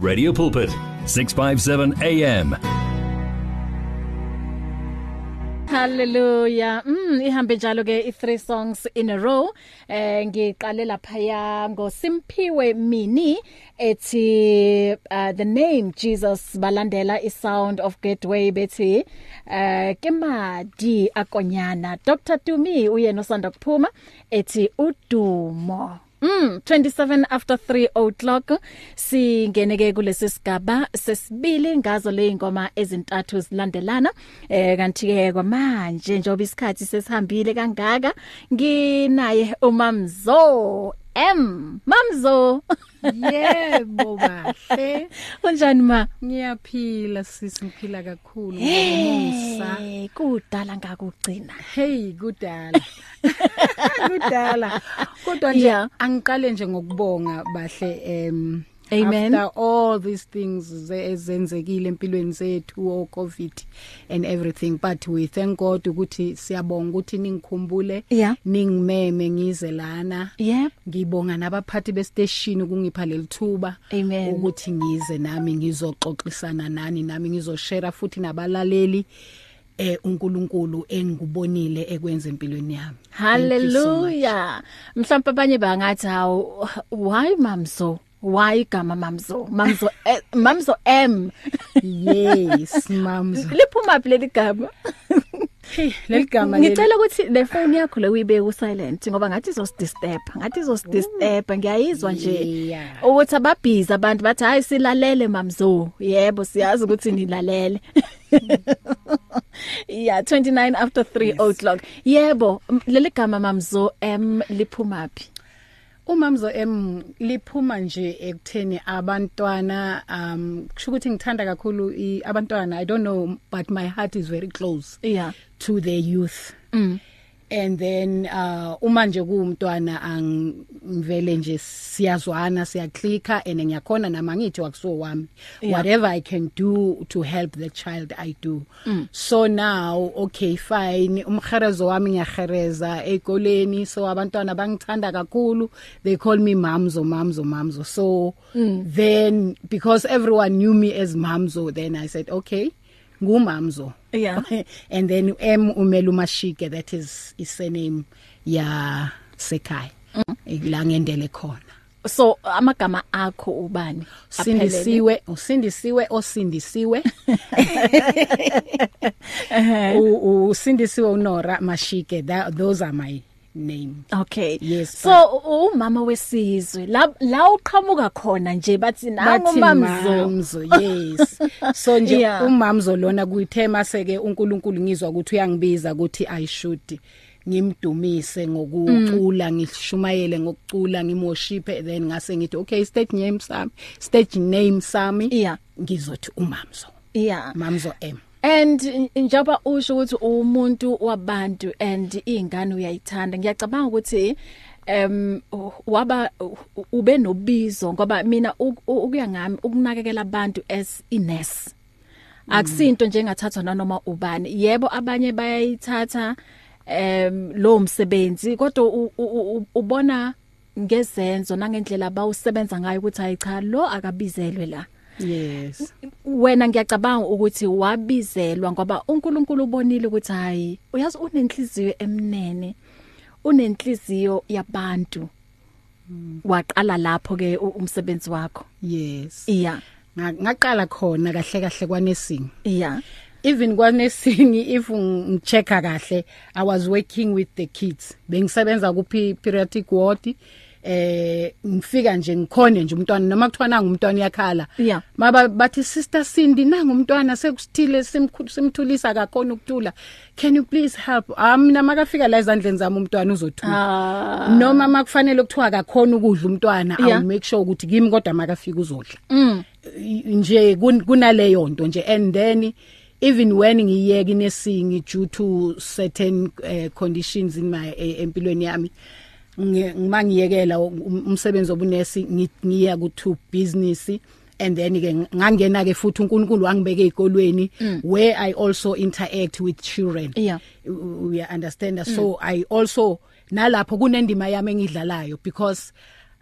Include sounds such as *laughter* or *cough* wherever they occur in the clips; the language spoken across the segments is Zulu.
Radio Pulpit 657 AM Hallelujah. Mm ihambe njalo ke i three songs in a row. Eh ngiqale lapha ya ngo Simpiwe Mini ethi uh, the name Jesus balandela i sound of gateway bethi uh kemadi akonyana Dr Tumi uyena osanda kuphuma ethi udumo Mm 27 after 3 o'clock. Singeneke kulesi sigaba sesibili ngazo le ingoma ezintathu zilandelana. Eh kanti ke kwamanje njoba isikhathi sesihambile kangaka nginaye umamzo. M mamzo Yebo *laughs* bahle. unjani ma Ngiyaphila sisi ngiphila kakhulu ngomusa. Hey kudala ngakugcina Hey kudala. *laughs* kudala. Kodwa nje angiqale nje ngokubonga bahle em Amen. After all these things ze- ezenzekile empilweni zethu o COVID and everything but we thank God ukuthi siyabonga ukuthi ningikhumbule Yeah. ningimeme ngize lana Yep ngibonga nabaphathi bestation ukungipha lelithuba ukuthi ngize nami ngizoxoxisana nani nami ngizoshare futhi nabalaleli eh uNkulunkulu engikubonile ekwenza empilweni yami you so. Mhlawumbe abanye bangathi hawo why mamzo? Why igama mamzo? Mamzo eh, mamzo M. yes mamza *laughs* Liphuma phi leli gama? hey leligama leli Ngicela ukuthi le phone yakho le uyibeke ku silent ngoba ngathi izosdisturb. Ngathi izosdisturb ngiyayizwa nje. Yeah. Ukuthi ababhizi abantu bathi hayi silalele mamzo. Yebo siyazi ukuthi nilalele. *laughs* Yeah 29 after 3 yes. o'clock. Yebo m- leli gama mamzo M liphuma phi? Umamzo em liphuma nje ekutheni abantwana um kusho ukuthi ngithanda kakhulu i- abantwana i don't know but my heart is very close Yeah. to the youth Mm. And then uh uma nje kuumntwana angivele nje siyazwana siyaclicka and ngiyakhona nama ngithi wakuso wami. Yeah. whatever i can do to help the child i do. Mm. so now okay fine. Umkharezo wami ngiyahereza ekoleni so abantwana bangithanda kakhulu. They call me mamzo mamzo mamzo. So mm. then because everyone knew me as mamzo then i said okay. Ngumamzo Yeah. *laughs* and then M umela umashike that is is surname ya sekhaya Mm. la ngendele khona So amagama akho ubani? Aphelele? sindisiwe usindisiwe osindisiwe *laughs* U- usindisiwe unora mashike that those are my name Okay. Yes, So umama wesizwe la la uqhamuka khona nje bathi nangu mamzo. *laughs* yes so nje Yeah. umamzo lona kuyithema seke uNkulunkulu ngizwa ukuthi uyangibiza ukuthi i should ngimdumise ngokucula ngishumayele ngokucula ngimworship then ngase ngithi okay stage name sami stage name sami Yeah. ngizothi umamzo Yeah. mamzo M And njoba usho ukuthi umuntu wabantu and ingane uyayithanda ngiyacabanga ukuthi em waba ube nobizo ngoba mina ukuya ngami ukunakekela abantu as ines akusinto njengathathwa nanoma ubani. Yebo abanye bayayithatha em lo msebenzi kodwa ubona ngezenzo nangendlela abawusebenza ngayo ukuthi hayi cha lo akabizelwe la. Yes. Wena ngiyacabanga ukuthi wabizelwa ngoba uNkulunkulu ubonile ukuthi hayi uyazi unenhliziyo emnene unenhliziyo yabantu. Waqala lapho ke umsebenzi wakho. Yes. Iya. Nga- ngaqala khona kahle kahle kwanesingi iya. Even kwanesingi if ngichecka kahle i was working with the kids. Bengisebenza ku pediatric ward. Eh ngifika nje ngikhone nje umntwana noma kuthiwa nanga umntwana yakhala Yeah. maba bathi sister Cindy nanga umntwana sekusithile simkhulu simthulisa akakhona ukutula can you please help? Ah mina makafika la ezandleni zami umntwana uzothula. Ah. Noma makufanele ukuthiwa akakhona ukudla umntwana Yeah. i'll make sure ukuthi kimi kodwa makafika uzodla. Mm. Nje kun- kunaleyo nto nje. And then even when ngiyeke inesingi due to certain uh, conditions in my uh, empilweni yami ngi- ngimangiyekela um- umsebenzi obunesi ngi- ngiya ku to business and then ke ngangena ke futhi uNkulunkulu wangibeka ezikolweni where I also interact with children. Yeah. we understand so I also nalapho kunendima yami engidlalayo because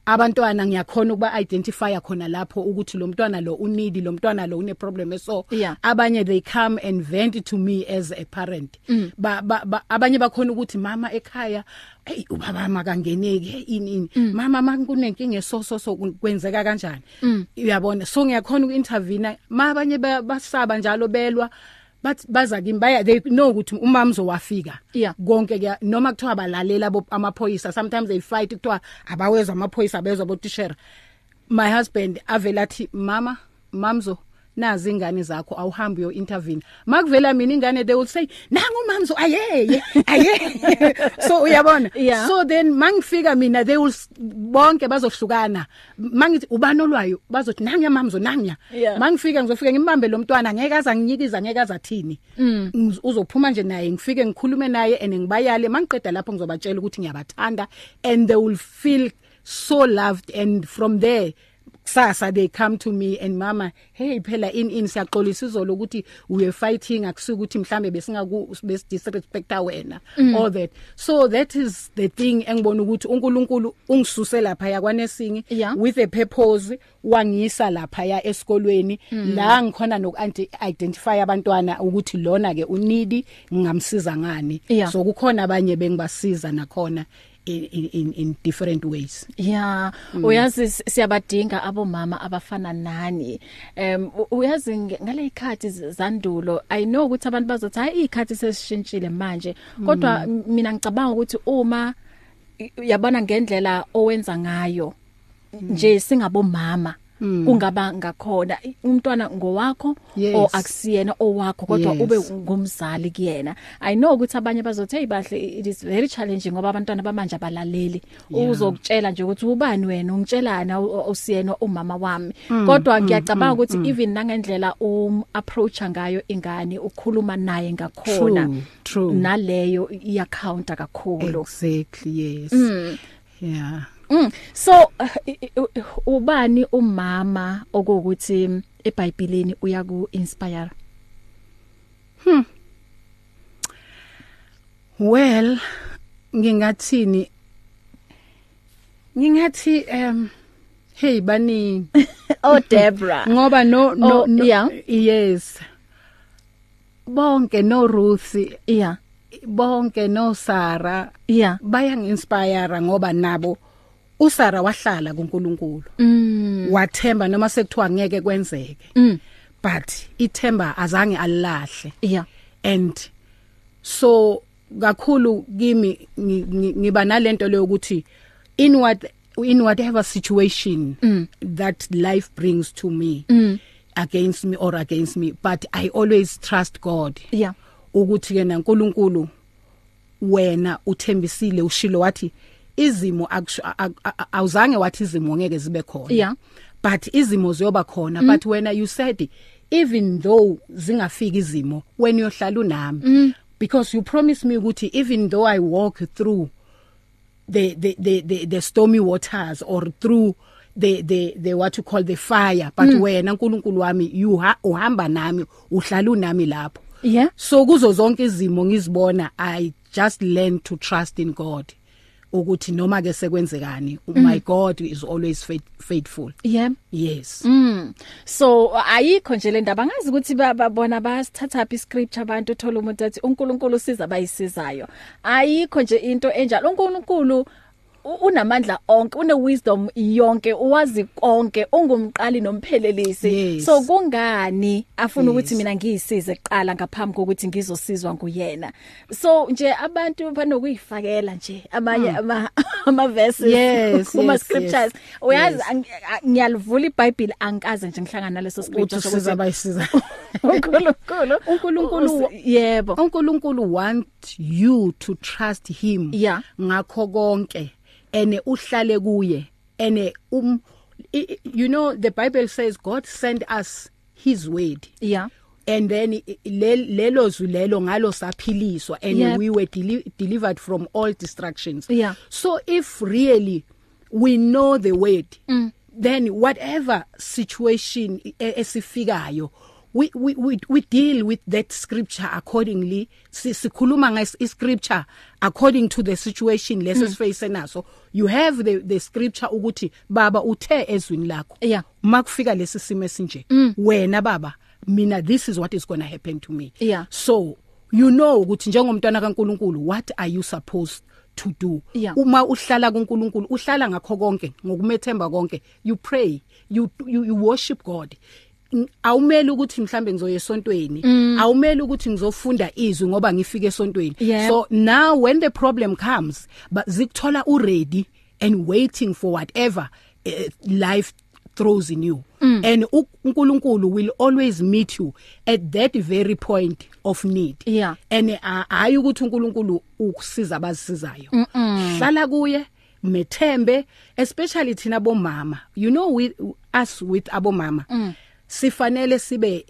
abantwana ngiyakhona ukuba identify khona lapho ukuthi lo mntwana lo unidi lo mntwana lo une problem so Yeah. abanye they come and vent to me as a parent Mm. ba, ba, ba abanye bakhona ukuthi mama ekhaya hey ubaba makangeneki ini ini Mm. mama makunenkinga so so so kwenzeka kanjani Mm. uyabona so ngiyakhona ukuintervene mabanye ba- basaba njalo belwa but baza kimi baya they know ukuthi umama uzowafika Yeah. konke ke noma kuthiwa balalela abo amaphoyisa sometimes they fight kuthiwa abawezwa amaphoyisa bezwa botishera my husband avela athi mama mamzo nazi ingane zakho awuhambi yo intervene makuvela mina ingane they will say nangu mamzo ayeye ayeye so uyabona? Yeah. so then mangifika mina they will s- bonke bazohlukana. Mangithi ubani olwayo? Bazothi nangiya mamzo nangiya Yeah. mangifika ngizofika ngimbambe lo mntwana ngeke aza nginyikiza ngeke aza thini Ngiz- uzophuma nje naye ngifike ngikhulume naye and ngibayale. Mangiqeda lapho ngizobatshela ukuthi ngiyabathanda and they will feel so loved and from there kusasa they come to me and mama hey phela in in siyaxolisa izolo ukuthi we fighting akusuka ukuthi mhlambe besingaku besidisrespecta wena all that. So that is the thing engibona ukuthi uNkulunkulu ungisuse lapha yakwanesingi Yeah. with a purpose wangisa lapha ya esikolweni la ngikhona noku identify abantwana ukuthi lona ke unidi ngingamsiza ngani. Yeah. so kukhona abanye bengibasiza nakhona. In in in different ways. Yeah, uyazi s- siyabadinga abomama abafana nani. Em u- uyazi nge- ngale ikhathi z- zandulo I know ukuthi abantu bazothi hayi ikhathi sesishintshile manje. Kodwa m- mina ngicabanga ukuthi uma i- yabona ngendlela owenza ngayo nje singabomama. Kungaba ngakhona I- umntwana ngowakho Yes. o akusiyena owakho kodwa Yes. ube ngumzali kuyena. I know ukuthi abanye bazothi hey bahle it is very challenging ngoba abantwana bamanje abalaleli. Yeah. uzokutshela nje ukuthi ubani wena? Ungitshelana usiyena umama wami. Kodwa ngiyacabanga ukuthi even nangendlela um approach ngayo ingane ukhuluma naye ngakhona True, true. naleyo iya counter kakhulu. Exactly yes. Yeah. Mm. So uh, ubani umama okuthi mm, eBhayibhelini uyaku inspire? well ngingathini ngingathi um hey bani *laughs* Oh Debra. *laughs* ngoba no no, Oh, no yeah. yes bonke no Ruth Yeah. bonke no Sara Yeah. bayanginspire ngoba nabo uSara wahlala kuNkulunkulu Mm. wathemba noma sekuthiwa ngeke kwenzeke Mm. but ithemba azange alilahle Yeah. and so kakhulu kimi ngi- ngi- ngiba nalento leyo ukuthi in what in whatever situation mm. that life brings to me mm. against me or against me but i always trust god Yeah. ukuthi ke naNkulunkulu wena uthembisile ushilo wathi izimo akusho- a- a- a- awuzange wathi izimo ngeke zibe khona Yeah. but izimo ziyoba khona mm. but wena you said even though zingafika izimo when yohlala unami mm. because you promised me ukuthi even though i walk through the the the the, the stormy waters or through the the the what you call the fire but mm. wena nkulunkulu wami you ha, uhamba nami uhlala unami lapho Yeah. so kuzo zonke izimo ngizibona i just learn to trust in god ukuthi noma ke sekwenzekani my god is always faith, faithful Yeah. yes Mm. So ayikho nje le ndaba ngazi ukuthi ba- babona bayasithatha phi scripture abantu uthola umuntu athi uNkulunkulu usiza bayisizayo. Ayikho nje into enjalo uNkulunkulu u- unamandla onke une wisdom yonke uwazi konke ungumqali nomphelelisi Yes. so kungani afuna ukuthi Yes. mina ngiyisize kuqala ngaphambi kokuthi ngizosizwa nguyena so nje abantu banokuyifakela nje amanye ama *laughs* ama verses Yes, kuma yes, scriptures yes. uyazi Yes. ang- a- ngiyalivula iBhayibheli angikaze nje ngihlangana naleso uthi scripture usiza bayisiza *laughs* uNkulunkulu *laughs* uNkulunkulu Usi- yebo uNkulunkulu want you to trust him Yeah. ngakho konke ene uhlale kuye ene um you know the bible says god sent us his word yeah and then lelo zwi lelo ngalo saphiliswa and Yep. we were deli delivered from all distractions Yeah. so if really we know the word mm. then whatever situation e- esifikayo we we we, we deal with that scripture accordingly. Sikhuluma nge scripture according to the situation lesifacing naso. You have the the scripture ukuthi baba uthe ezwini lakho. Yeah. makufika lesi simo esinje wena baba mina this is what is going to happen to me. Yeah. so you know ukuthi njengomntwana kaNkuluNkulu what are you supposed to do? Yeah. uma uhlala kuNkulunkulu uhlala ngakho konke ngokumethemba konke you pray you you, you worship God. N- awumeli ukuthi mhlambe ngizoya esontweni. Awumeli ukuthi ngizofunda izwi ngoba ngifike esontweni. So now when the problem comes but zikuthola u ready and waiting for whatever uh, life throws in you. Mm. and uNkulunkulu will always meet you at that very point of need. Yeah. and uh, hayi ukuthi uNkulunkulu ukusiza abasizayo hlala kuye methembe especially thina bomama. You know with us with abomama. Mm. Sifanele sibe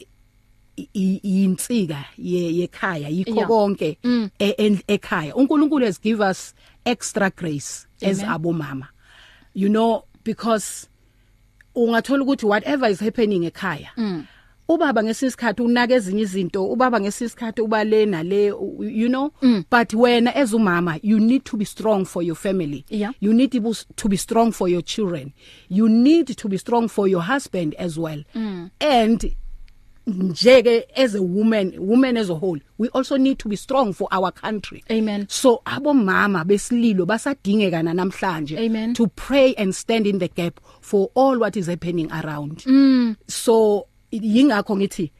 i- i- yinsika ye yekhaya yikho Yeah. konke e- en- ekhaya uNkulunkulu has give us extra grace as Amen. abomama you know because ungathola ukuthi whatever is happening ekhaya ubaba ngesisikhathi unaka ezinye izinto ubaba ngesisikhathi ubalena le u- you know but wena as umama you need to be strong for your family Yeah. you need to be, to be strong for your children you need to be strong for your husband as well and njeke as a woman woman as a whole we also need to be strong for our country Amen. so abomama besililo basadingeka na namhlanje Amen. to pray and stand in the gap for all what is happening around mm. so yingakho ngithi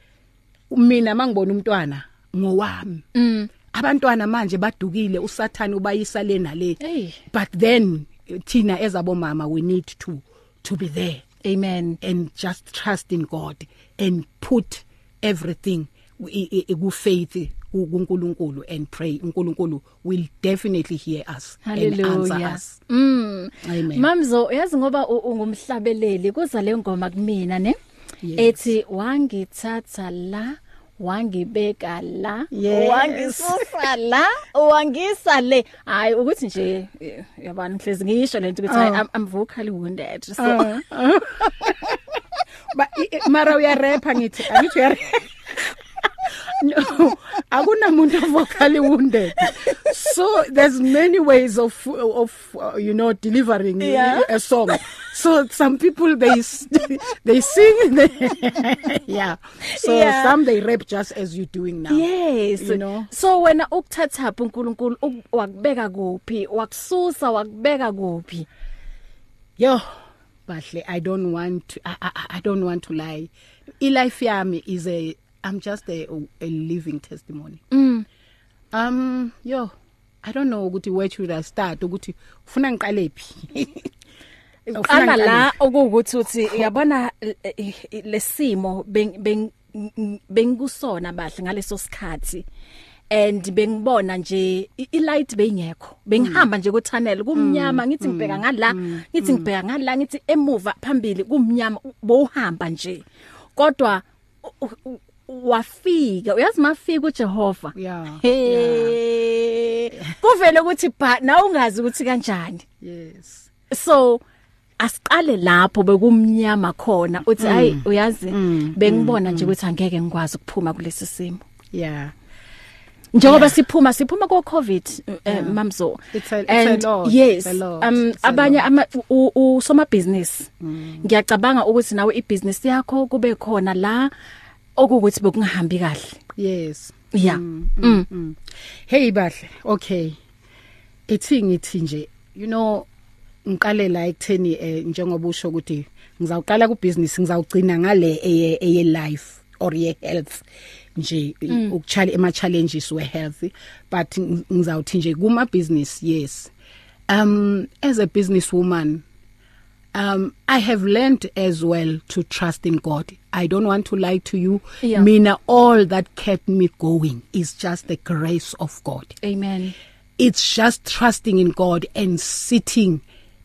mina mangibona umntwana ngowami. Mm. abantwana manje badukile usathani ubayisa lena le Hey. but then thina ezabomama we need to to be there. Amen. And just trust in God and put everything i- i- ku faith kuNkulunkulu and pray. uNkulunkulu will definitely hear us and answer haleluya us. Mm. Amen. Mamzo yazi ngoba u- ungumhlabeleli kuza le ngoma kumina ne? Yes. Ethi wangithatha la wangibeka la Yes. wangisusa la wangisa le. Hayi ukuthi nje eh, yabani ngihlezi ngisho lento ukuthi Oh. I'm, I'm vocally wounded so. *laughs* Uh, ba i- i- mara uya rapper ngithi angithi uya No akunamuntu vocally wounded so there's many ways of of uh, you know delivering Yeah. a song so some people they s- they sing *laughs* they, yeah so Yeah. some they rap just as you're doing now Yes You know? so wena ukuthatha phi uNkulunkulu uk- wakubeka kuphi wakususa wakubeka kuphi Yo, bahle I don't want to, I, I I don't want to lie. iLife yami is a I'm just a a living testimony. Mm. Um yo, I don't know ukuthi where should I start ukuthi ufuna ngiqale phi. *laughs* Ufuna qala ngiqale la okuwukuthi uthi uyabona lesimo beng beng bengikusona bahle ngaleso sikhathi and bengibona nje ilight beyingekho. Bengihamba nje ku tunnel kumnyama ngithi ngibheka ngala ngithi ngibheka ngala ngithi emuva phambili kumnyama bowuhamba nje. Kodwa wafika. Uyazi mafika uJehova? Yeah, kuvele ukuthi ba na ungazi ukuthi kanjani. Yes. so asiqale lapho bekumnyama khona uthi hayi uyazi bengibona nje ukuthi angeke ngikwazi ukuphuma kulesi simo. Yeah. njengoba siphuma siphuma ko covid eh, mamzo. It's a- it's a lot, yes um abanye ama usoma business. Ngiyacabanga ukuthi nawe ibusiness yakho kube khona la okukuthi bekungahambi kahle Yes. yeah mm. Hey bahle. Okay. Ethi ngithi nje you know ngiqale la ekutheni eh, njengoba usho ukuthi ngizawuqala ku business ngizawugcina ngale eye eye life or ye health nje ukuchala ema challenges we health but ng- ngizawuthi nje kuma business yes um as a businesswoman um i have learned as well to trust in god. I don't want to lie to you. Yeah. mina all that kept me going is just the grace of god. Amen. It's just trusting in god and sitting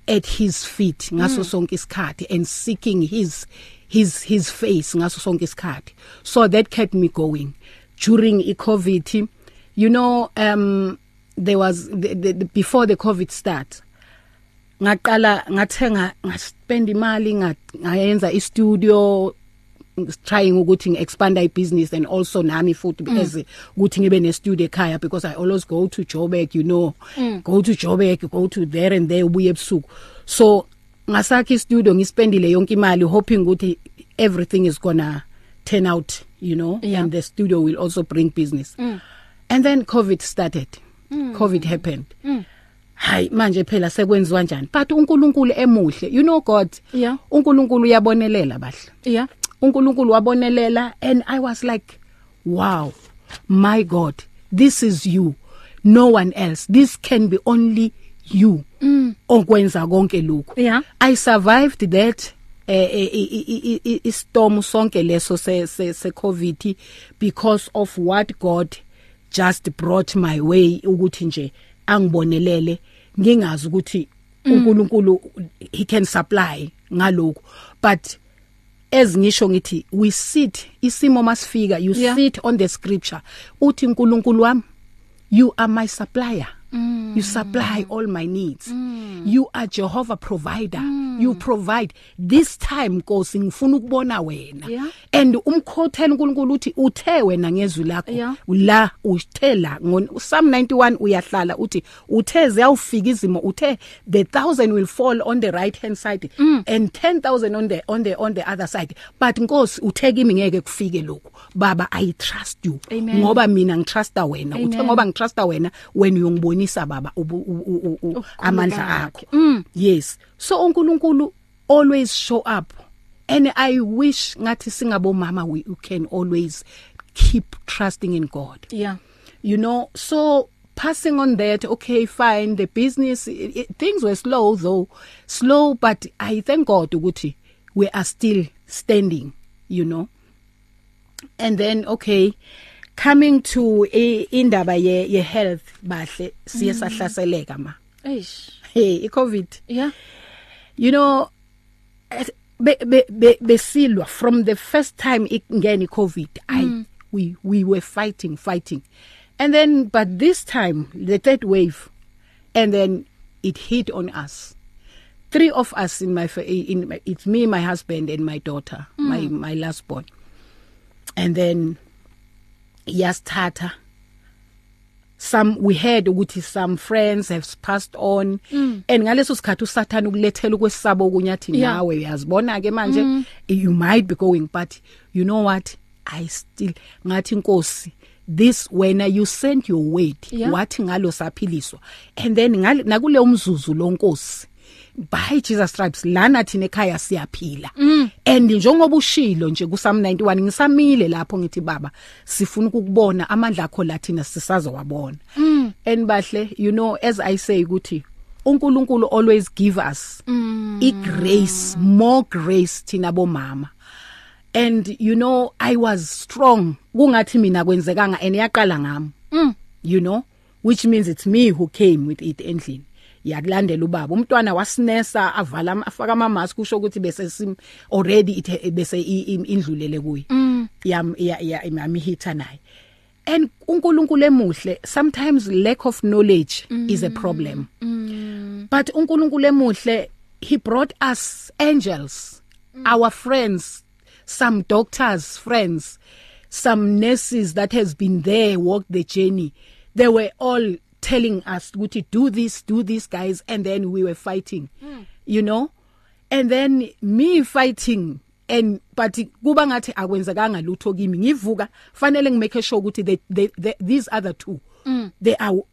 at his feet ngaso sonke isikhathi and seeking his his his face ngaso sonke isikhathi. So that kept me going. During i covid you know um there was the, the, the, before the covid start ngaqala ngathenga ngaspend imali nga- ngayenza istudio trying ukuthi ngiexpand ibusiness and also nami futhi as ukuthi ngibe ne studio ekhaya because I always go to Joburg you know mm. go to Joburg go to there and there ubuye ebusuku so ngasakhi studio ngispendile yonke imali hoping ukuthi everything is gonna turn out you know Yeah. and the studio will also bring business mm. and then covid started mm. covid happened mm. Hayi manje phela sekwenziwa kanjani but uNkulunkulu emuhle. You know god? Yeah. uNkulunkulu uyabonelela bahle. Yeah uNkulunkulu wabonelela and I was like wow my god this is you. No one else. This can be only you. Mm. okwenza konke lokhu. Yeah. I survived that eh eh, i- i- i- istorm sonke leso se se se covid because of what God just brought my way ukuthi nje angibonelele ngingazi ukuthi uNkulunkulu he can supply ngalokho but ezingisho ngithi we sit isimo masifika you Yeah. sit on the scripture uthi uNkulunkulu wami you are my supplier mm. you supply all my needs mm. you are Jehovah provider mm. You provide this time Nkosi ngifuna ukubona wena Yeah. and umkhothela uNkulunkulu uthi uthe wena ngezwi lakho Yeah. la uthela ngo Psalm 91 uyahlala uthi uthe ziyawufika izimo uthe the thousand will fall on the right hand side mm. and 10000 on the on the on the other side but Nkosi uthe kimi ngeke kufike lokho baba i trust you Amen. ngoba mina ngitrusta wena uthe Amen. ngoba ngitrusta wena when uyongibonisa baba ubu- u- u- u- u- Ubukhulu amandla bakhe. akho yes so uNkulunkulu always show up. And i wish ngathi singabomama we you can always keep trusting in god. Yeah. You know so passing on that okay fine the business it, it, things were slow though slow but i thank god ukuthi we are still standing you know. And then okay coming to i- indaba ye, ye health bahle siye sahlaseleka ma. Eish. Hey i covid yeah. You know be be be- besilwa from the first time ingene covid i we we were fighting fighting. And then but this time the third wave and then it hit on us. Three of us in my in my, it's me my husband and my daughter mm. my my last born. And then yasithatha some we heard ukuthi some friends have passed on mm. and ngaleso sikhathi usathana ukulethela ukwesabo kunyathi Yeah. nawe uyazibona ke manje mm. you might be going but you know what i still ngathi inkosi this when you sent your word Yeah. wathi ngalo saphiliswa and then ngale nakule umzuzu lonkosi by Jesus stripes lana thina ekhaya siyaphila. And njengoba ushilo nje ku Psalm 91 ngisamile lapho ngithi baba sifuna ukukubona amandla akho la thina sisazowabona. And bahle you know as i say ukuthi uNkulunkulu always give us i grace more grace thina bomama. And you know i was strong. Kungathi mina kwenzekanga and yaqala ngami. You know which means it's me who came with it endlini. Yakulandela ubaba umntwana wasinesa avala ama- afaka ama mask kusho ukuthi bese sim already it bese i- i- indlulele kuyi yam ya ya imami hitha naye and uNkulunkulu emuhle sometimes lack of knowledge mm. is a problem mm. but uNkulunkulu emuhle he brought us angels mm. our friends some doctors friends some nurses that has been there walked the journey they were all telling us ukuthi do this do this guys and then we were fighting mm. you know and then me fighting and but kuba ngathi akwenzekanga lutho kimi ngivuka fanele ngimake sure ukuthi they, they, they these other two mm. they are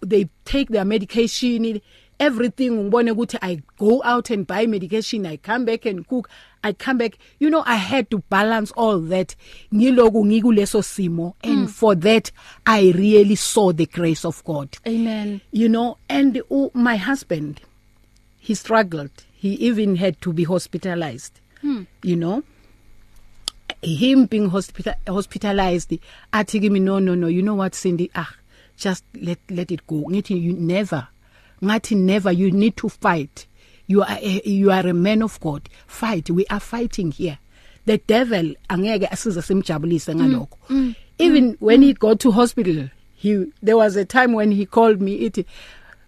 they take their medication everything ngibone ukuthi i go out and buy medication i come back and cook i come back you know i had to balance all that. Ngiloku ngikuleso simo and mm. for that i really saw the grace of god. Amen. You know and uh, my husband he struggled. He even had to be hospitalized. Hmm. you know him being hospital hospitalized athi kimi no no no you know what Cindy? Ah just let let it go. Ngithi you never ngathi never you need to fight. You are a, you are a man of god. Fight. We are fighting here. The devil angeke asize simjabulise ngalokho. mm, mm, even mm, when mm. he got to hospital he there was a time when he called me it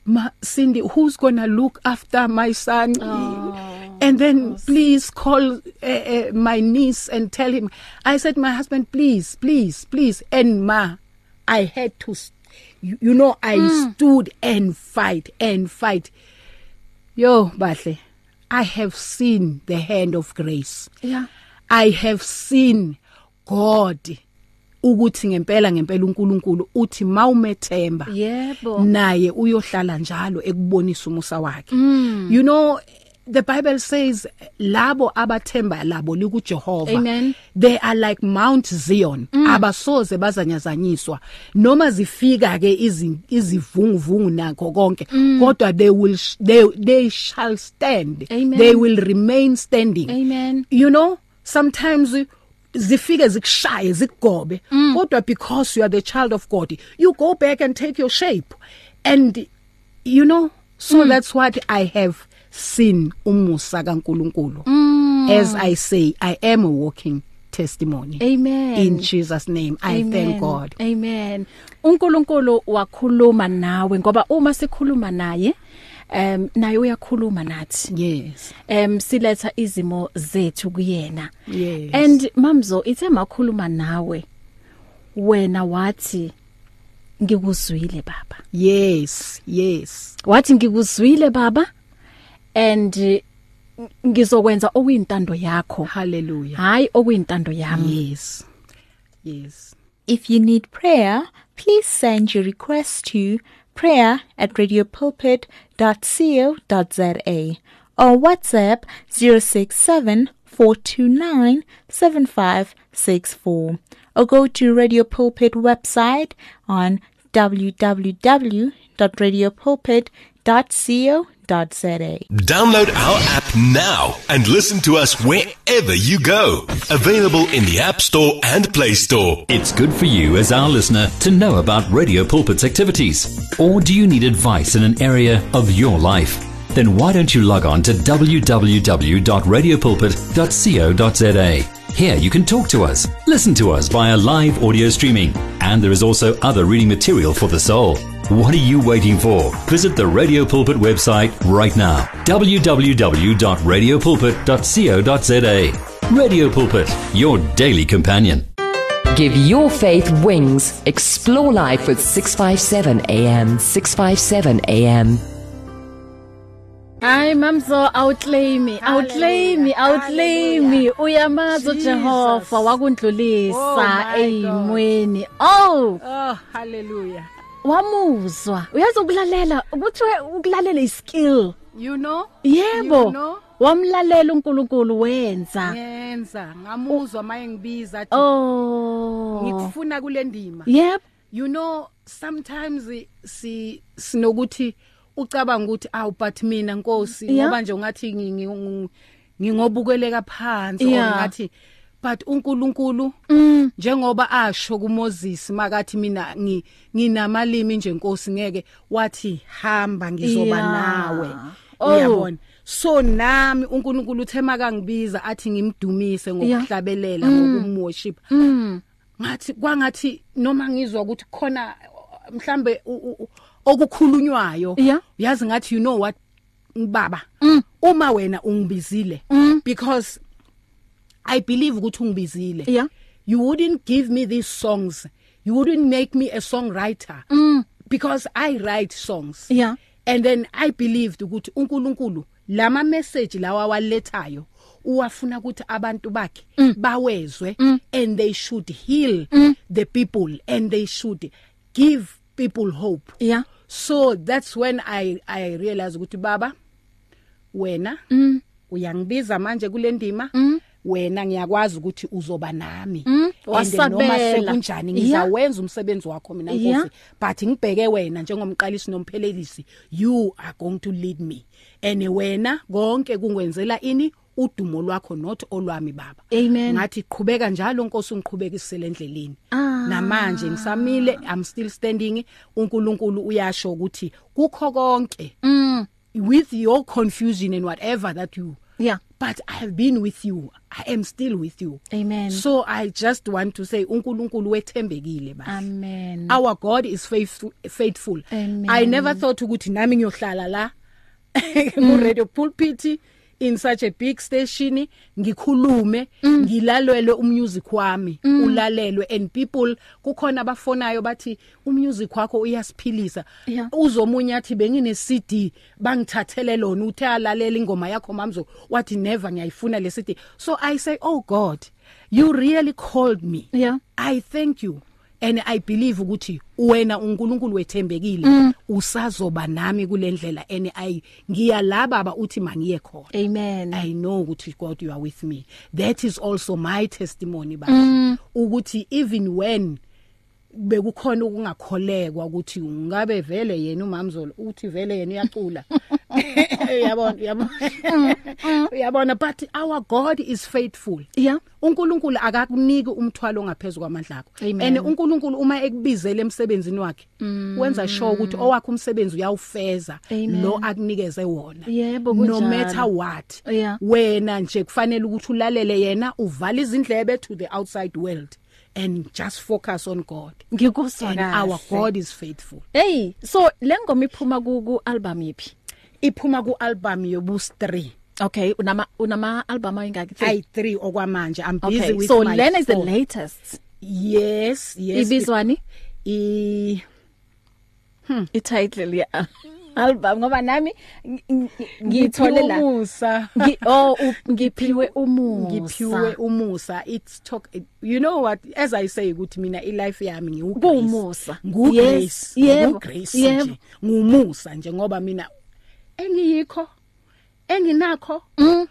ma Cindy who's going to look after my son? Oh. and then please call uh, uh, my niece and tell him. I said my husband please please please. And ma I had to you, you know I mm. stood and fight and fight. Yo bahle I have seen the hand of grace. Yeah. I have seen God ukuthi ngempela ngempela uNkulunkulu uthi mawumethemba yebo. naye uyohlala njalo ekubonisa umusa wakhe. Mm. you know the bible says labo abathemba labo likuJehova Amen. they are like mount zion mm. abasoze bazanyazanyiswa noma zifika ke izi- izivunguvungu nakho konke Mm. kodwa they will they they shall stand Amen. they will remain standing amen you know sometimes zifike zikushaye zikugobe kodwa because you are the child of God you go back and take your shape and you know so mm. that's what i have seen umusa kaNkuluNkulu mm. as i say i am a walking testimony amen in Jesus name i Amen. thank God Amen. uNkulunkulu wakhuluma nawe ngoba uma sikhuluma naye em naye uyakhuluma nathi. yes Em siletha izimo zethu kuyena. yes And mamzo ithe makhuluma nawe wena wathi ngikuzwile baba. yes yes Wathi ngikuzwile baba and eh, ngizokwenza okuyintando yakho. hallelujah Hayi okuyintando yami. yes yes If you need prayer, please send your request to prayer at radiopulpit.co.za or WhatsApp 067 429 7564 or go to Radio Pulpit website on www.radiopulpit.co.za. Download our app now and listen to us wherever you go. Available in the App Store and Play Store. It's good for you as our listener to know about Radio Pulpit's activities. Or do you need advice in an area of your life? Then why don't you log on to www.radiopulpit.co.za. Here you can talk to us, listen to us via live audio streaming, and there is also other reading material for the soul. What are you waiting for? Visit the Radio Pulpit website right now. www.radiopulpit.co.za. Radio Pulpit, your daily companion. Give your faith wings. Explore life with 657 AM. 657 AM. Hayi mamzo outclaim outclaim uyamaza uJehova Oh wakundlulisa eyimweni oh oh hallelujah wamuzwa. Uyazi ukulalela ukuthi ukulalela iskill you know? Yebo. You know? Wamlalela uNkulunkulu wenza. Yenza. Ngamuzwa maye ngibiza athi oh. ngikufuna kule ndima. Yep. You know sometimes si sinokuthi ucabanga ukuthi aw but mina Nkosi Yeah. ngoba nje ngathi ngi- ngi- ngingobukeleka phansi Yeah. or ngathi but uNkulunkulu Mm. njengoba asho kuMoses makathi mina ngi- nginamalimi nje Nkosi ngeke wathi hamba ngizoba nawe Oh. uyabona so nami uNkulunkulu uthema kangibiza athi ngimdumise ngokuhlabelela ngokumworship mm ngathi kwangathi noma ngizwa ukuthi khona mhlambe okukhulunywayo Yeah. yazi ngathi you know what baba Mm. uma wena ungibizile Mm. because i believe ukuthi ungibizile. Yeah. you wouldn't give me these songs. You wouldn't make me a songwriter. Mm. because i write songs. Yeah. and then i believed ukuthi uNkulunkulu lama message lawa walethayo uwafuna ukuthi abantu bakhe bawezwe and they should heal the people and they should give people hope. Yeah. so that's when i i realized ukuthi baba wena uyangibiza manje kule ndima. Wena ngiyakwazi ukuthi uzoba nami noma wasabela. sekunjani Yeah. ngizawenza umsebenzi wakho mina Yeah. Nkosi but ngibheke wena njengomqalisi nomphelelisi you are going to lead me and wena konke kungwenzela ini udumo lwakho not olwami baba Amen. ngathi qhubeka njalo Nkosi ungiqhubekisele endleleni Ah. namanje ngisamile i'm still standing uNkulunkulu uyasho ukuthi kukho konke Mm. with your confusion and whatever that you Yeah. but i have been with you i am still with you Amen. so i just want to say uNkulunkulu wethembekile baba Amen. our god is faithful faithful Amen. i never thought ukuthi nami ngiyohlala la *laughs* ku radio pulpit in such a big station ngikhulume ngilalelwe umusic wami ulalelwe. And people kukhona abafonayo bathi umusic wakho uyasiphilisa. Yeah. uzomunye athi bengine CD bangithathele lona uthe alalela ingoma yakho mamzo. Wathi never ngiyayifuna le CD so i say oh god you really called me. Yeah. i thank you. And i believe ukuthi wena uNkulunkulu wethembekile. Mm. usazoba nami kulendlela and i ngiyalaba baba uthi mangiye khona. Amen. I know ukuthi God you are with me. That is also my testimony bathi mm. ukuthi even when bekukhona ukungakholekwa ukuthi ngabe vele yena umamzolo uthi vele yena uyacula *laughs* yabona yabona uyabona but our God is faithful Yeah. uNkulunkulu akakuniki umthwalo ongaphezulu kwamandla akho Amen. and uNkulunkulu uma ekubizela emsebenzini wakhe wenza sure ukuthi owakho umsebenzi uyawufeza Amen. lo akunikeze wona Yebo, no kunjalo. matter what Yeah. wena nje kufanele ukuthi ulalele yena uvale izindlebe to the outside world and just focus on God. Ngikuzwa and kahle. Our God is faithful. Hey so lengoma iphuma ku ku album yipi iphuma ku album yobus 3 okay unama unama album ayingaki? I 3 okwamanje. I'm busy okay with so my lena is the four. latest. Yes yes. Ibizwani? I i-title ya album ngoba nami ng- ng- ngithole la. Umusa. Ngi- oh u- *laughs* ngiphiwe umusa. ngiphiwe umusa. It's talk you know what? As i say ukuthi mina ilife yami ngiwu Kuwumusa. ngu Yes, grace yebo, ngu grace yebo. nje ngumusa nje ngoba mina engiyikho enginakho Mm.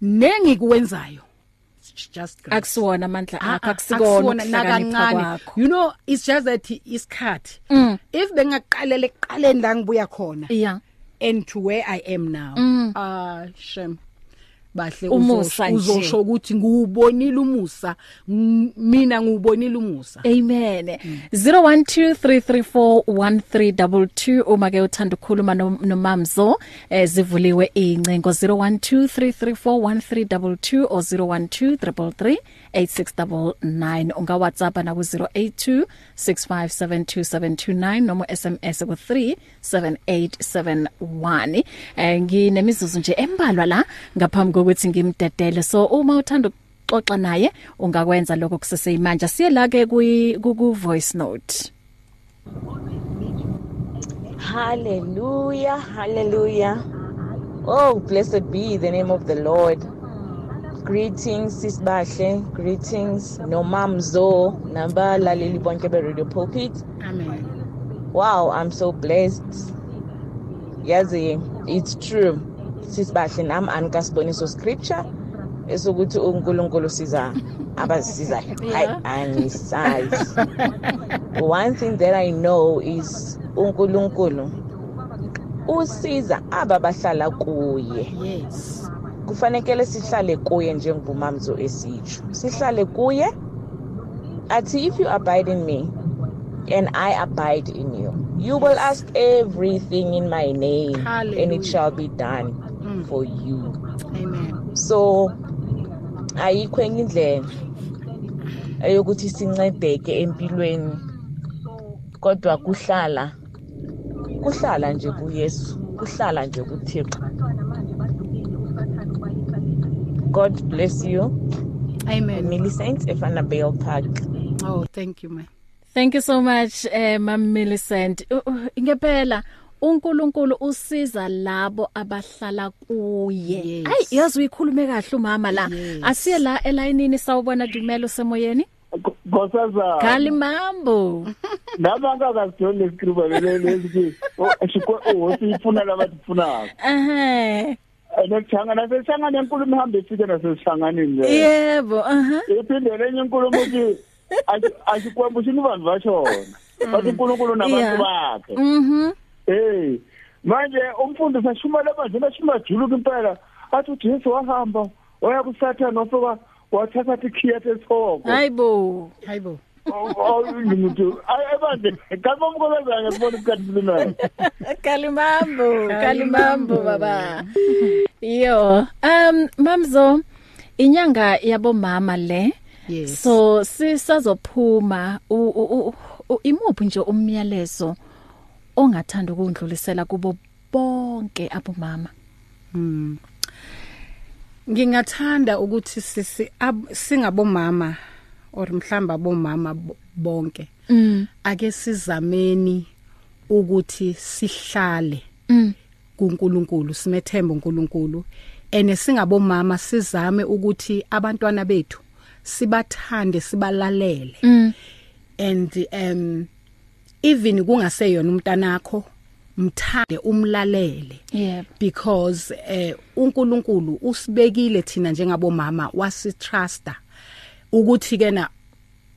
nengikwenzayo. It's just grace akusiwona amandla Ah, akho ah, akusikona akusiwona ukuhlakanipha nakancane. kwakho. You know it's just that isikhathi. Mm. if bengaqalela ekuqaleni la ngibuya khona yeah. and to where i am now Mm. ah shem. bahle uzosho ukuthi ngubonile umusa. Mina ngubonile umusa. Amen. Mm. 0123341322 uma ke uthanda ukukhuluma nomamzo no eh, zivuliwe incengo 0123341322 or 01233 8699 unga WhatsApp na ku 0826572729 noma SMS ku 37871 eh nginemizuzu nje embalwa la ngaphambi kokuthi ngimdedele. So uma uthanda xoxa naye ungakwenza lokho kusese imanje siye la ke ku voice note. Hallelujah hallelujah. Oh blessed be the name of the Lord. Greetings, Sis Bahle. Greetings, Nomamzo, Namba Lalili Bonke be Radio Pulpit. amen Wow, I'm so blessed. Yazi, it's true. Sis Bahle nam anikasiboniso scripture esokuthi uNkulunkulu siza abasizayo. *laughs* Hayi, anisazi. *laughs* One thing that I know is uNkulunkulu usiza aba bahlala kuye. yes kufanele sihlale kuye njengomamzo esitsho. Sihlale kuye athi if you abide in me and i abide in you you will ask everything in my name and Hallelujah. it shall be done for you. Amen. So ayikho enye indlela eyokuthi sincedeke empilweni kodwa kuhlala kuhlala nje kuyesu kuhlala nje kuthixo. God bless you. Amen. Millicent efanabale park. Oh thank you man thank you so much eh mam Millicent Uh, uh, ngempela uNkulunkulu usiza labo abahlala kuye. Yes. ayi yazi uyikhulume kahle umama la. Yes. asiye la elayinini sawubona dumelo semoyeni Nkosazana khali mambo. *laughs* Laba ngakazidoni lesikhuluma lesi shikwe oh sifuna laba sifunako ehe. Nekuhlangana sesihlangane enkulumo ihambe ifike nasesihlanganeni le yebo aha. Iphinde lenye inkulumo uthi asikwembusini *laughs* vanhu vashona bathi unkulunkulu nabantu bakhe. Mhm hey manje umfundi sashumela manje nashuma juluka impela. Athi ujesu wahamba waya kusathane wafika wathatha ikhiya tesoko hayibo. Hayibo. Umuntu ayebanje kamamkolazana ngibona isikhathi silunayo khali mambo khali mambo baba. Yo um mamzo inyanga yabomama le. Yes. so sisazophuma imuphi nje umyalezo ongathanda ukundlulisela kubo bonke abomama? Ngingathanda ukuthi sisi ab- singabomama. Or mhlamba bomama bo- bonke Mm. ake sizameni ukuthi sihlale Mm. kuNkulunkulu simethemba uNkulunkulu ene singabomama sizame ukuthi abantwana bethu sibathande sibalalele Mm. and um even kungaseyona umntanakho mthande umlalele Yebo. because eh uNkulunkulu usibekile thina njengabomama wasitrusta ukuthi kena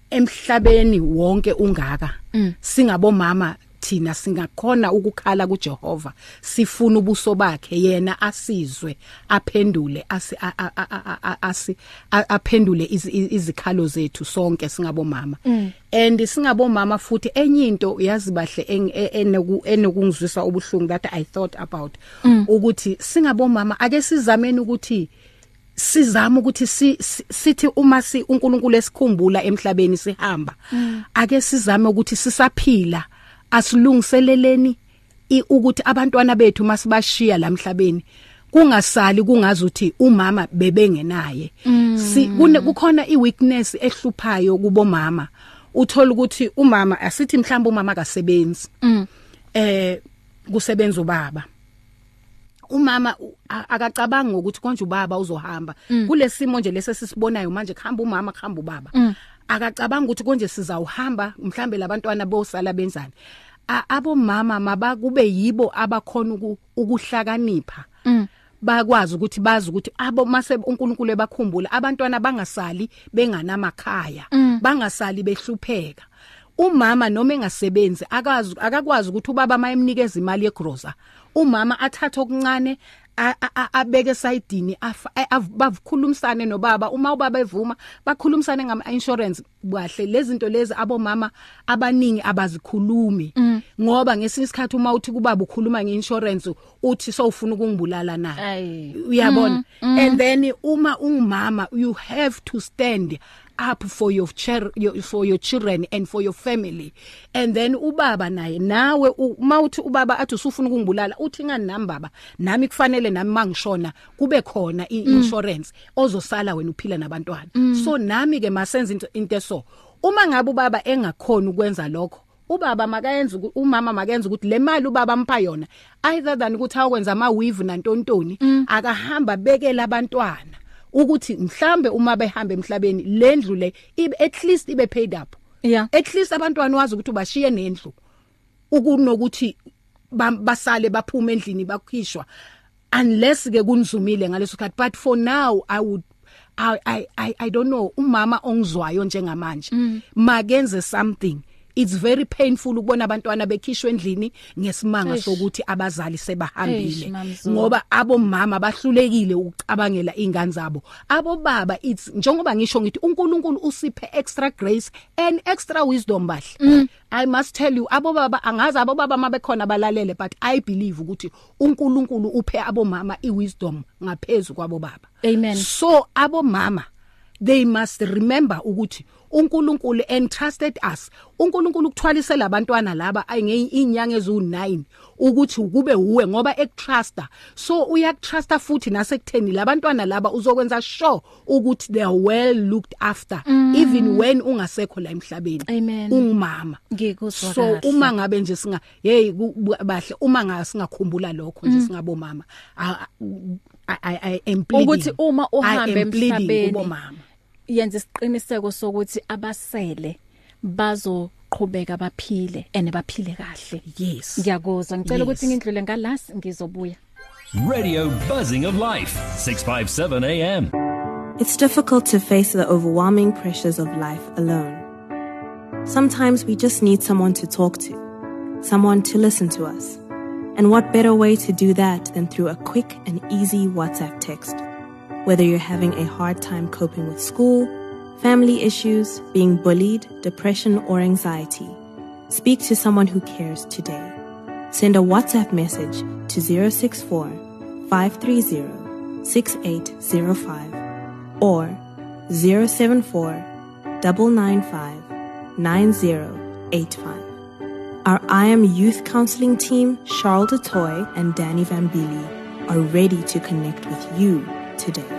emhlabeni wonke ungaka singabomama thina singakhona ukukhala kuJehova sifuna ubuso bakhe yena asizwe aphendule asi asi aphendule izi- izikhalo zethu sonke singabomama. And singabomama futhi enye into yazi bahle eng- e- enoku- enokungizwisa ubuhlungu that i thought about. Ukuthi singabomama ake sizameni ukuthi sizama ukuthi si- si- sithi uma si uNkulunkulu esikhumbula emhlabeni sihamba ake sizame ukuthi sisaphila asilungiseleleni ukuthi abantwana bethu masibashiya lamhlabeni kungasali kungazuthi umama bebengenaye. Si kukhona iweakness ehluphayo kubomama. Uthola ukuthi umama asithi mhlawumbe umama akasebenzi. Eh kusebenza ubaba. Umama u- a- akacabanga ukuthi konje ubaba uzohamba. Kulesimo nje lesesisibonayo manje kuhamba umama kuhamba ubaba. Akacabanga ukuthi konje sizawuhamba mhlambe labantwana bosala benzani. A- abomama mabakube yibo abakhona uku- ukuhlakanipha. Bakwazi ukuthi bazi ukuthi abo mase uNkulunkulu ebakhumbula abantwana bangasali benganamakhaya. Bangasali behlupheka. Umama noma engasebenzi akazi akakwazi ukuthi ubaba mayemnikeza imali yegroza umama athatha okuncane a- a- a- abeke sayidini bavukhulumisane nobaba. Uma ubaba evuma bakhulumisane ngama insurance kahle lezi zinto lezi abomama abaningi abazikhulumi. Ngoba ngesinye isikhathi uma uthi kubaba ukhuluma ngeinsurance uthi sowufuna ukungibulala na? Ayi. uyabona? And then uma ungumama you have to stand up for your, chir- your for your children and for your family. And then ubaba naye nawe u- mawuthi ubaba athi usufuna ukungibulala uthi ngani nami baba? Nami kufanele nami mangishona kube khona iinsurance ozosala wena uphila nabantwana. So nami ke masenze into into eso. Uma ngabe ubaba engakhona ukwenza lokho ubaba makayenza uku- umama makenza ukuthi le mali ubaba ampha yona either than ukuthi awukwenza ama weave nantontoni akahamba bekela abantwana. Ukuthi mhlambe uma behamba emhlabeni lendlu le at least ibe paid up. Yeah. at least abantwana wazi ukuthi bashiye nendlu ukunokuthi ba- basale baphuma endlini bakhishwa unless ke kunizumile ngaleso sikhathi. But for now i would I I I I don't know. Umama ongizwayo njengamanje makenze something. It's very painful ukubona abantwana bekhishwe endlini ngesimanga sokuthi abazali sebahambile. Ngoba abomama bahlulekile ukucabangela ingane zabo. Abobaba it's njengoba ngisho ngithi uNkulunkulu usiphe extra grace and extra wisdom bahle. I must tell you abobaba angazi abobaba mabekhona balalele but i believe ukuthi uNkulunkulu uphe abomama iwisdom ngaphezulu kwabobaba. Amen. so abomama they must remember ukuthi uNkulunkulu entrusted us. uNkulunkulu kuthwalise labantwana laba inyanga ezu9 ukuthi kube uwe ngoba ekutrusta. So uyakutrusta futhi nasekutheni labantwana laba uzokwenza sure ukuthi they are well looked after mm. even when ungasekho la emhlabeni. Amen. ungumama. Ngikuzwa so kahle. uma ngabe nje singa hey ku- bu- bahle uma nga singakhumbula lokho nje singabomama I I I am pleading ukuthi uma I uhambe am pleading emhlabeni kubomama. Yenza isiqiniseko sokuthi abasele bazoqhubeka baphile ene baphile kahle yes ngiyakuzwa ngicela ukuthi Yes. ngindlule ngalasi ngizobuya Radio Buzzing of Life, 657 AM. It's difficult to face the overwhelming pressures of life alone. Sometimes we just need someone to talk to, someone to listen to us. And what better way to do that than through a quick and easy WhatsApp text? Whether you're having a hard time coping with school, family issues, being bullied, depression, or anxiety, speak to someone who cares today. Send a WhatsApp message to 064 530 6805 or 074 995 9085. Our I Am Youth Counseling team, Charles DeToy and Danny Vambili, are ready to connect with you today.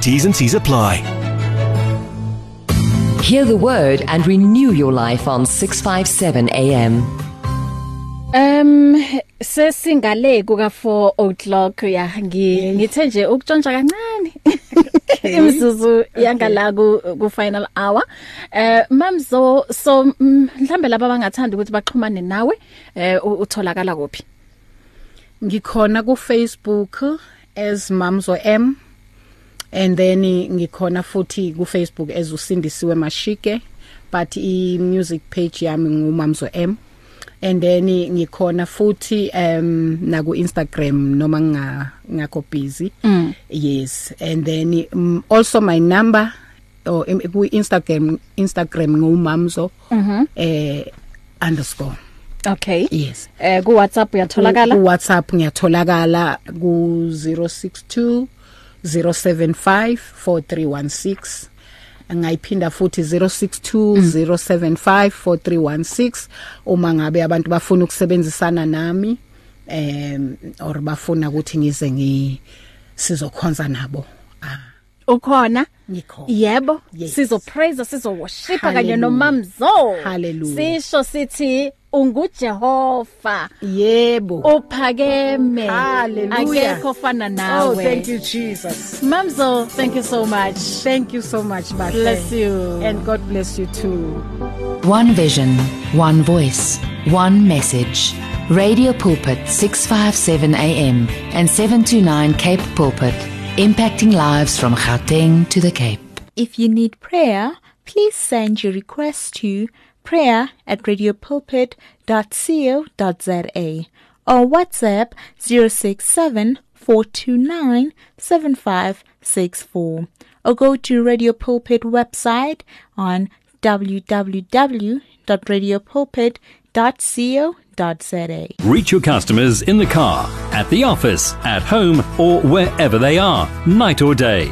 T's and C's apply. Hear the word and renew your life on 657 AM. Um sesingale kuka 4 o'clock ya ngi ngithe nje ukutshontsha kancane. *laughs* Imizuzu yangala ku ku final hour. Eh mamzo so mm, mhlambe laba bangathanda ukuthi baxhumane nawe eh u- utholakala kuphi? Ngikhona ku Facebook as Mamzo M. and then ngikhona futhi ku Facebook as usindisiwe Mashike but i music page yami ngumamzo M. And then ngikhona futhi um na ku Instagram noma nga ngakho busy. Mm. yes. And then um, also my number or im- ku Instagram Instagram ngumamzo mhm eh underscore. Okay. Yes. Eh ku WhatsApp uyatholakala? Ku WhatsApp ngiyatholakala ku 062 075 4316 ngayiphinda futhi 062 075 4316 uma ngabe abantu bafuna ukusebenzisana nami em or bafuna ukuthi ngize ngi sizokhonza nabo ah ukhona Ngikhona. yebo Yes. sizo praise sizo worship kanye Hallelujah. nomamzo Hallelujah. sisho sithi ungujehova yebo uphakeme Hallelujah. akekho fana nawe oh thank you Jesus mamzo thank you so much thank you so much Bahle. Bless you. and God bless you too One vision, one voice, one message. Radio Pulpit 657 AM and 729 Cape Pulpit, impacting lives from Gauteng to the Cape. If you need prayer, please send your request to prayer at radiopulpit.co.za or WhatsApp 067 429 7564 or go to Radio Pulpit website on www.radiopulpit.co.za. Reach your customers in the car, at the office, at home, or wherever they are, night or day.